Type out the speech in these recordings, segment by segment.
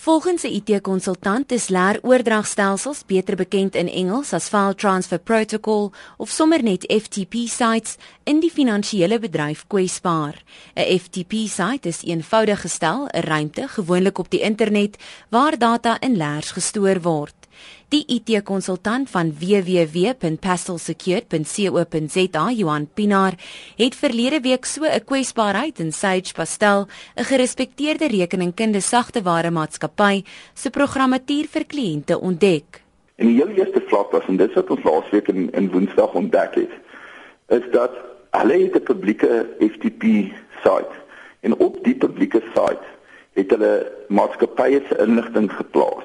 Volgens 'n IT-konsultant is leer oordragstelsels beter bekend in Engels as File Transfer Protocol of sommer net FTP sites in die finansiële bedryf kwesbaar. 'n FTP-site is eenvoudig gestel, 'n ruimte, gewoonlik op die internet, waar data in leers gestoor word. Die IT-konsultant van www.pastelsecured.co.za, Johan Pinaar, het verlede week so 'n kwesbaarheid in Sage Pastel, 'n gerespekteerde rekeningkundige sagteware maatskappy, se programmatuur vir kliënte ontdek. En die heel eerste vlak was en dit wat ons laasweek in in Woensdag ontdek het, is dat het 'n publieke FTP site en op die publieke site het hulle maatskappye se inligting geplaas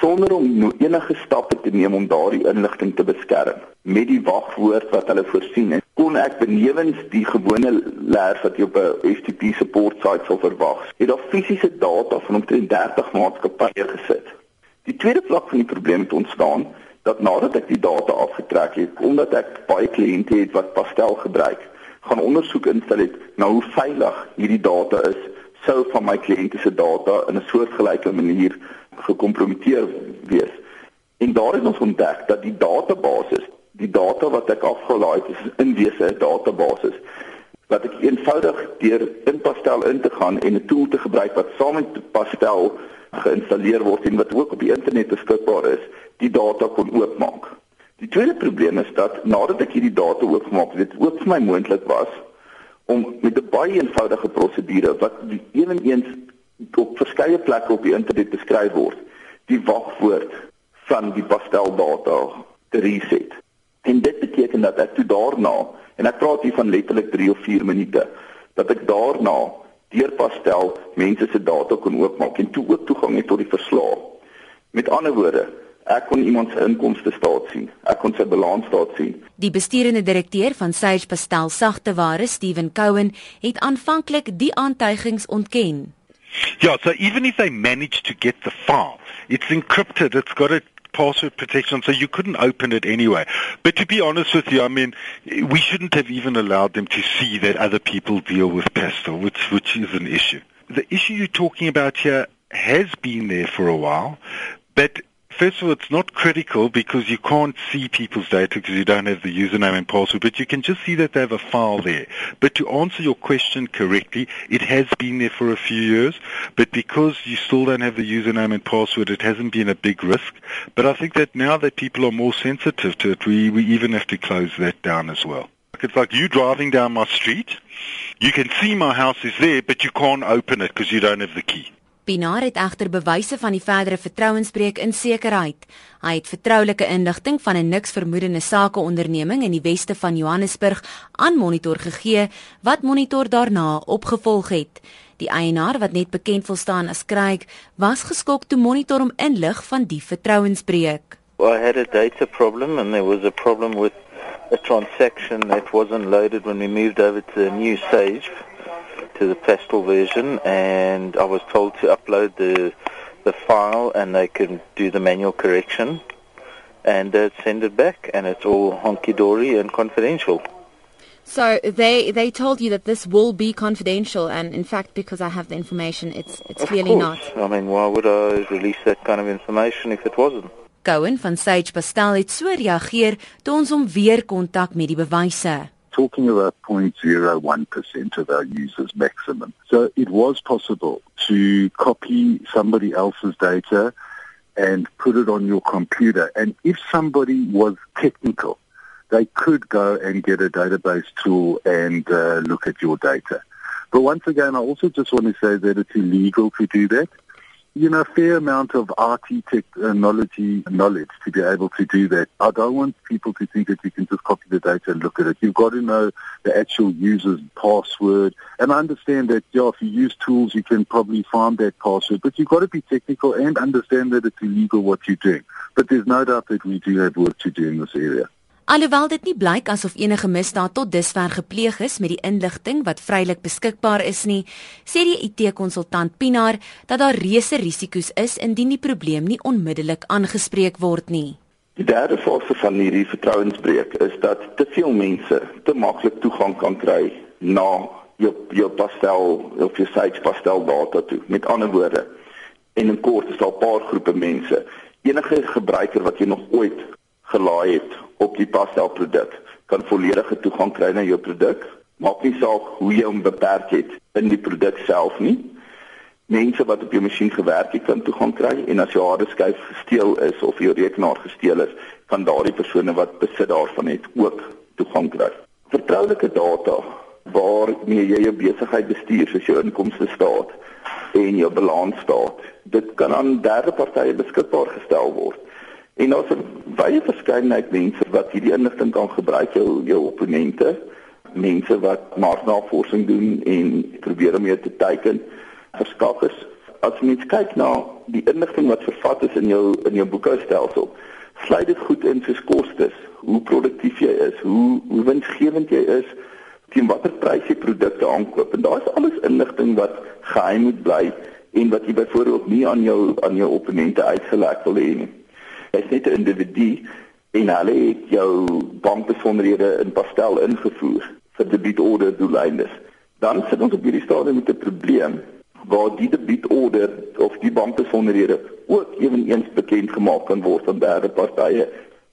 sonder om enige stappe te neem om daardie inligting te beskerm. Met die wagwoord wat hulle voorsien het kon ek benewens die gewone leer wat jy op 'n FTP support site sou verwag het daar fisiese data van omtrent 30 maatskappye gesit. Die tweede vlak van die probleem het ontstaan dat nadat ek die data afgetrek het omdat ek baie kliënte het wat pastel gebruik gaan ondersoek instel het na hoe veilig hierdie data is sou van my kliënte se data in 'n soortgelyke manier gekompromiteer wees. En daar het ons ontdek dat die database, die data wat ek afgelaai het, is in wese 'n database wat ek eenvoudig deur in Pastel in te gaan en 'n tool te gebruik wat saam met Pastel geïnstalleer word en wat ook op die internet beskikbaar is, die data kon oopmaak. Die tweede probleem is dat nadat ek hierdie data oopgemaak het, dit ook vir my moontlik was om met 'n baie eenvoudige prosedure wat ewenigs op verskeie plekke op die internet beskryf word, die wagwoord van die pasteldata te reset. En dit beteken dat ek toe daarna, en ek praat hier van letterlik 3 of 4 minute, dat ek daarna deur pastel mense se data kon oopmaak en toe ook toegang het tot die verslae. Met ander woorde, ek kon iemand se inkomste staat sien. Ek kon sy balans staat sien. Die besturende direkteur van Sage Pastel Sagteware, Steven Cowan, het aanvanklik die aantuigings ontken. Yeah, so even if they managed to get the file, it's encrypted, it's got a password protection, so you couldn't open it anyway. But to be honest with you, I mean, we shouldn't have even allowed them to see that other people deal with Pastel, which, which is an issue. The issue you're talking about here has been there for a while, but First of all, it's not critical because you can't see people's data because you don't have the username and password, but you can just see that they have a file there. But to answer your question correctly, it has been there for a few years, but because you still don't have the username and password, it hasn't been a big risk. But I think that now that people are more sensitive to it, we, we even have to close that down as well. It's like you driving down my street. You can see my house is there, but you can't open it because you don't have the key. Pinaar het egter bewyse van die verdere vertrouensbreuk in sekerheid. Hy het vertroulike inligting van 'n niks vermoedende sakeonderneming in die weste van Johannesburg aan Monitor gegee wat Monitor daarna opgevolg het. Die eienaar wat net bekend wil staan as Craig, was geskok toe Monitor hom inlig van die vertrouensbreuk. Well, I had a data problem and there was a problem with a transaction that wasn't loaded when we moved over to the new Sage. To the pastel version and I was told to upload the the file and they can do the manual correction and uh, send it back and it's all honky dory and confidential. So they they told you that this will be confidential and in fact because I have the information it's it's of clearly course. not. I mean why would I release that kind of information if it wasn't? Cohen van Sage Pastel het so reageer toe ons hom weer kontak met die bewyse. Talking about 0.01% of our users maximum. So it was possible to copy somebody else's data and put it on your computer. And if somebody was technical, they could go and get a database tool and uh, look at your data. But once again, I also just want to say that it's illegal to do that you know, a fair amount of IT technology knowledge to be able to do that. I don't want people to think that you can just copy the data and look at it. You've got to know the actual user's password. And I understand that, yeah, if you use tools, you can probably find that password. But you've got to be technical and understand that it's illegal what you're doing. But there's no doubt that we do have work to do in this area. Alhoewel dit nie blyk asof enige misdaad tot dusver gepleeg is met die inligting wat vrylik beskikbaar is nie, sê die IT-konsultant Pinaar dat daar reuse risiko's is indien die probleem nie onmiddellik aangespreek word nie. Die derde fase van hierdie vertrouensbreuk is dat te veel mense te maklik toegang kan kry na jou jou pastel of jou site pastel data toe. Met ander woorde, En in kort is daar 'n paar groepe mense. Enige gebruiker wat jy nog ooit gelaai het op die Pastel produk, kan volledige toegang kry na jou produk. Maak nie saak hoe jy hom beperk het in die produk self nie. Mense wat op jou masjien gewerk het, kan toegang kry en as jou harde skyf gesteel is of jou rekenaar gesteel is, kan daardie persone wat besit daarvan het ook toegang kry. Vertroulike data waarmee jy jou besigheid bestuur, soos jou inkomste staat en jou balans staat, dit kan aan derde partye beskikbaar gestel word. En daar's 'n baie verskeidenheid mense wat hierdie inligting kan gebruik, jou jou opponente, mense wat marknavorsing doen en probeer om jou te teiken, verskaffers. As jy net kyk na die inligting wat vervat is in jou in jou boekhoudstelsel, sluit dit goed in soos kostes, hoe produktief jy is, hoe hoe winsgewend jy is, teen watter prys jy produkte aankoop. En daar is alles inligting wat geheim moet bly en wat jy byvoorbeeld nie aan jou aan jou opponente uitgelek wil hê nie. Jy's net 'n individu en hulle het jou bankbesonderhede in pastel ingevoer vir debietorde doeleindes. Dan sit ons op hierdie stadium met 'n probleem waar die debietorde of die bankbesonderhede ook ewenigs bekend gemaak kan word aan derde partye.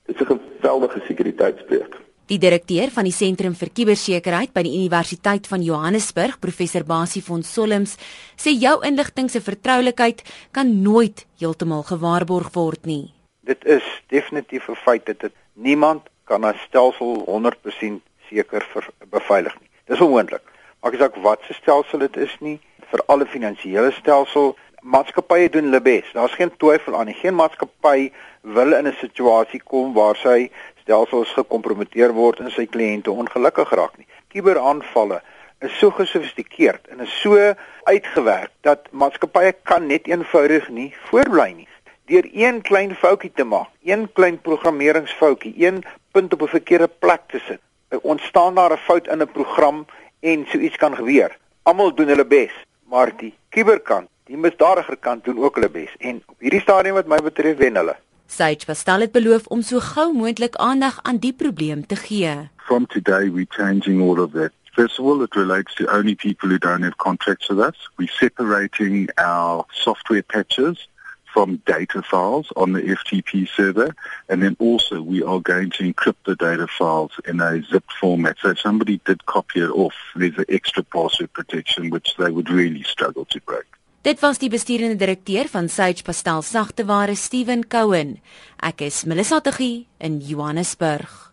Dit is 'n geweldige sekuriteitsbreuk. Die direkteur van die Sentrum vir Kubersekuriteit by die Universiteit van Johannesburg, professor Basie von Solms, sê jou inligting se vertroulikheid kan nooit heeltemal gewaarborg word nie. Dit is definitief 'n feit dat dit niemand kan 'n stelsel 100% seker beveilig nie. Dis onmoontlik. Maak nie saak wat se stelsel dit is nie, vir alle finansiële stelsel, maatskappye doen hulle bes. Daar's geen twyfel aan nie. Geen maatskappy wil in 'n situasie kom waar sy stelsels gekompromiteer word en sy kliënte ongelukkig raak nie. Kuberaanvalle is so gesofistikeerd en is so uitgewerk dat maatskappye kan net eenvoudig nie voorbly nie. Deur een klein foutjie te maak, een klein programmeringsfoutjie, een punt op 'n verkeerde plek te sit, ontstaan daar 'n fout in 'n program en so iets kan gebeur. Almal doen hulle bes, maar die kuberkant, die misdadiger kant doen ook hulle bes en op hierdie stadium wat my betref wen hulle. Sage Pastel het beloof om so gou moontlik aandag aan die probleem te gee. From today we changing all of that. First of all, it relates to only people who don't have contracts with us. We're separating our software patches from data files on the FTP server. And then also we are going to encrypt the data files in a zipped format. So if somebody did copy it off, there's an extra password protection which they would really struggle to break. Dit was die besturende direkteur van Sage Pastel Sagteware, Steven Cohen. Ek is Melissa Tuggie in Johannesburg.